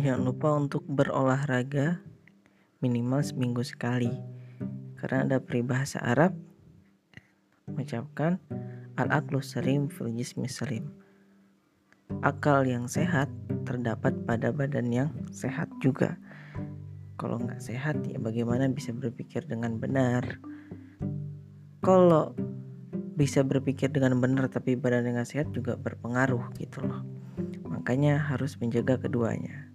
Jangan lupa untuk berolahraga minimal seminggu sekali. Karena ada peribahasa Arab mengucapkan al-aqlu salim fil jismi salim. Akal yang sehat terdapat pada badan yang sehat juga. Kalau nggak sehat ya bagaimana bisa berpikir dengan benar? Kalau bisa berpikir dengan benar tapi badan yang sehat juga berpengaruh gitu loh. Makanya harus menjaga keduanya.